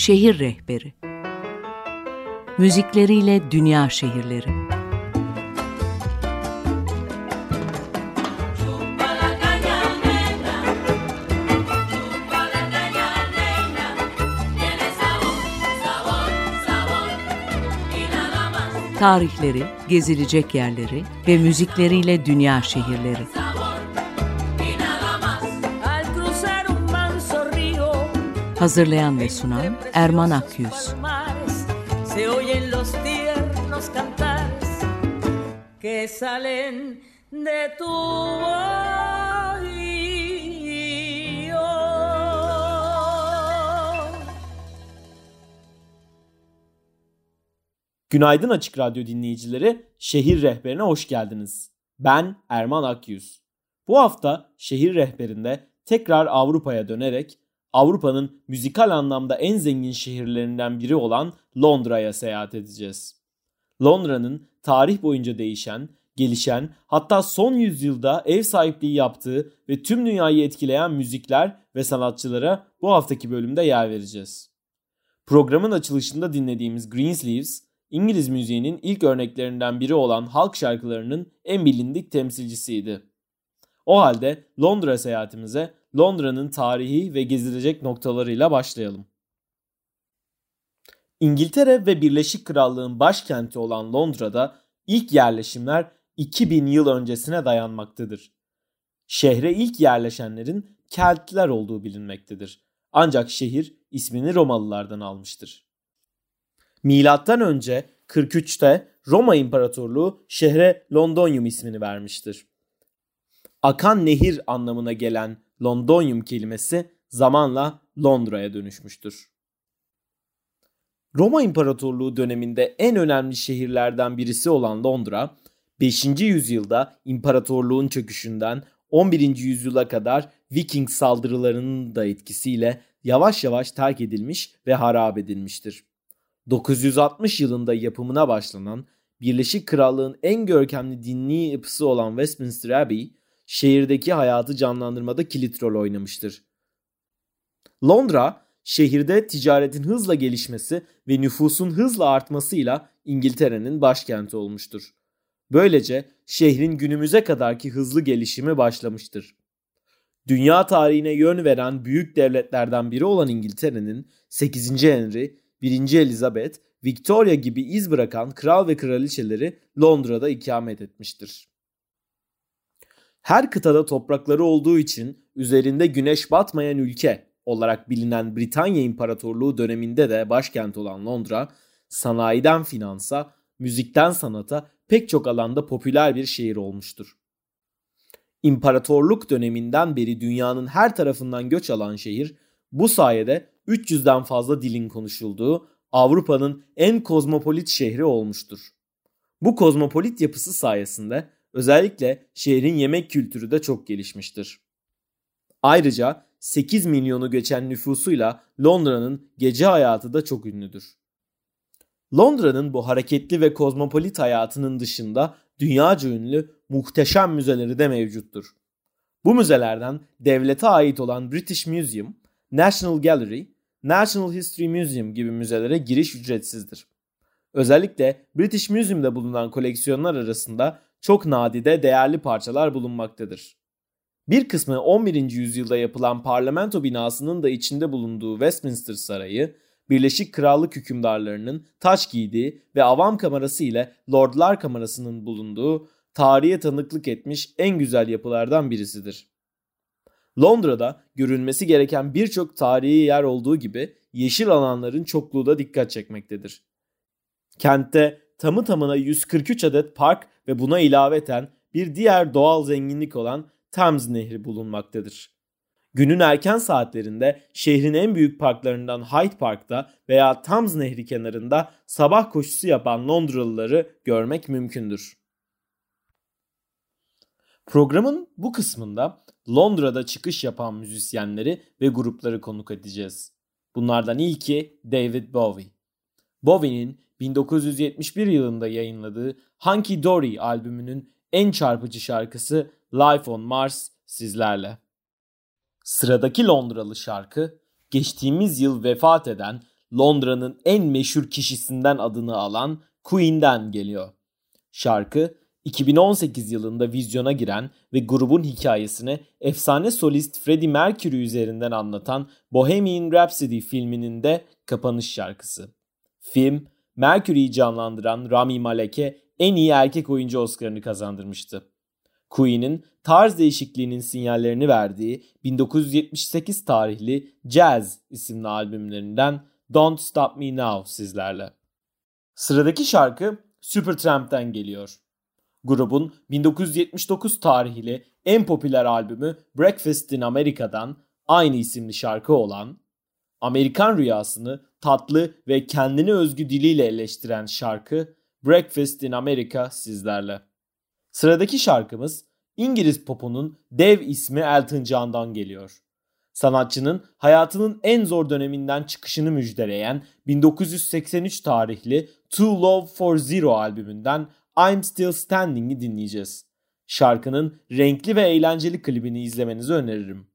Şehir Rehberi Müzikleriyle Dünya Şehirleri Tarihleri, gezilecek yerleri ve müzikleriyle dünya şehirleri. Hazırlayan ve sunan Erman Akyüz. que salen de tu Günaydın Açık Radyo dinleyicileri, Şehir Rehberine hoş geldiniz. Ben Erman Akyüz. Bu hafta Şehir Rehberinde tekrar Avrupa'ya dönerek Avrupa'nın müzikal anlamda en zengin şehirlerinden biri olan Londra'ya seyahat edeceğiz. Londra'nın tarih boyunca değişen, gelişen, hatta son yüzyılda ev sahipliği yaptığı ve tüm dünyayı etkileyen müzikler ve sanatçılara bu haftaki bölümde yer vereceğiz. Programın açılışında dinlediğimiz Greensleeves, İngiliz müziğinin ilk örneklerinden biri olan halk şarkılarının en bilindik temsilcisiydi. O halde Londra seyahatimize Londra'nın tarihi ve gezilecek noktalarıyla başlayalım. İngiltere ve Birleşik Krallığın başkenti olan Londra'da ilk yerleşimler 2000 yıl öncesine dayanmaktadır. Şehre ilk yerleşenlerin Keltler olduğu bilinmektedir. Ancak şehir ismini Romalılardan almıştır. Milattan önce 43'te Roma İmparatorluğu şehre Londonium ismini vermiştir. Akan nehir anlamına gelen Londonium kelimesi zamanla Londra'ya dönüşmüştür. Roma İmparatorluğu döneminde en önemli şehirlerden birisi olan Londra, 5. yüzyılda imparatorluğun çöküşünden 11. yüzyıla kadar Viking saldırılarının da etkisiyle yavaş yavaş terk edilmiş ve harap edilmiştir. 960 yılında yapımına başlanan Birleşik Krallığın en görkemli dinli yapısı olan Westminster Abbey, şehirdeki hayatı canlandırmada kilit rol oynamıştır. Londra, şehirde ticaretin hızla gelişmesi ve nüfusun hızla artmasıyla İngiltere'nin başkenti olmuştur. Böylece şehrin günümüze kadarki hızlı gelişimi başlamıştır. Dünya tarihine yön veren büyük devletlerden biri olan İngiltere'nin 8. Henry, 1. Elizabeth, Victoria gibi iz bırakan kral ve kraliçeleri Londra'da ikamet etmiştir. Her kıtada toprakları olduğu için üzerinde güneş batmayan ülke olarak bilinen Britanya İmparatorluğu döneminde de başkent olan Londra, sanayiden finansa, müzikten sanata pek çok alanda popüler bir şehir olmuştur. İmparatorluk döneminden beri dünyanın her tarafından göç alan şehir bu sayede 300'den fazla dilin konuşulduğu Avrupa'nın en kozmopolit şehri olmuştur. Bu kozmopolit yapısı sayesinde özellikle şehrin yemek kültürü de çok gelişmiştir. Ayrıca 8 milyonu geçen nüfusuyla Londra'nın gece hayatı da çok ünlüdür. Londra'nın bu hareketli ve kozmopolit hayatının dışında dünyaca ünlü muhteşem müzeleri de mevcuttur. Bu müzelerden devlete ait olan British Museum, National Gallery, National History Museum gibi müzelere giriş ücretsizdir. Özellikle British Museum'da bulunan koleksiyonlar arasında çok nadide değerli parçalar bulunmaktadır. Bir kısmı 11. yüzyılda yapılan parlamento binasının da içinde bulunduğu Westminster Sarayı, Birleşik Krallık hükümdarlarının taç giydiği ve avam kamerası ile Lordlar kamerasının bulunduğu tarihe tanıklık etmiş en güzel yapılardan birisidir. Londra'da görülmesi gereken birçok tarihi yer olduğu gibi yeşil alanların çokluğu da dikkat çekmektedir. Kentte tamı tamına 143 adet park ve buna ilaveten bir diğer doğal zenginlik olan Thames Nehri bulunmaktadır. Günün erken saatlerinde şehrin en büyük parklarından Hyde Park'ta veya Thames Nehri kenarında sabah koşusu yapan Londralıları görmek mümkündür. Programın bu kısmında Londra'da çıkış yapan müzisyenleri ve grupları konuk edeceğiz. Bunlardan ilki David Bowie. Bowie'nin 1971 yılında yayınladığı Hunky Dory albümünün en çarpıcı şarkısı Life on Mars sizlerle. Sıradaki Londralı şarkı geçtiğimiz yıl vefat eden Londra'nın en meşhur kişisinden adını alan Queen'den geliyor. Şarkı 2018 yılında vizyona giren ve grubun hikayesini efsane solist Freddie Mercury üzerinden anlatan Bohemian Rhapsody filminin de kapanış şarkısı. Film, Mercury'yi canlandıran Rami Malek'e en iyi erkek oyuncu Oscar'ını kazandırmıştı. Queen'in tarz değişikliğinin sinyallerini verdiği 1978 tarihli Jazz isimli albümlerinden Don't Stop Me Now sizlerle. Sıradaki şarkı Supertramp'ten geliyor. Grubun 1979 tarihli en popüler albümü Breakfast in America'dan aynı isimli şarkı olan, Amerikan rüyasını tatlı ve kendine özgü diliyle eleştiren şarkı Breakfast in America sizlerle. Sıradaki şarkımız İngiliz popunun dev ismi Elton John'dan geliyor. Sanatçının hayatının en zor döneminden çıkışını müjdeleyen 1983 tarihli Too Low for Zero albümünden I'm Still Standing'i dinleyeceğiz. Şarkının renkli ve eğlenceli klibini izlemenizi öneririm.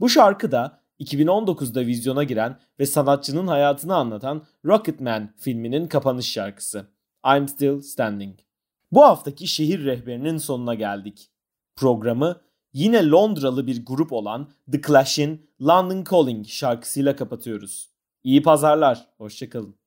Bu şarkı da 2019'da vizyona giren ve sanatçının hayatını anlatan Rocketman filminin kapanış şarkısı. I'm Still Standing. Bu haftaki şehir rehberinin sonuna geldik. Programı yine Londralı bir grup olan The Clash'in London Calling şarkısıyla kapatıyoruz. İyi pazarlar, hoşçakalın.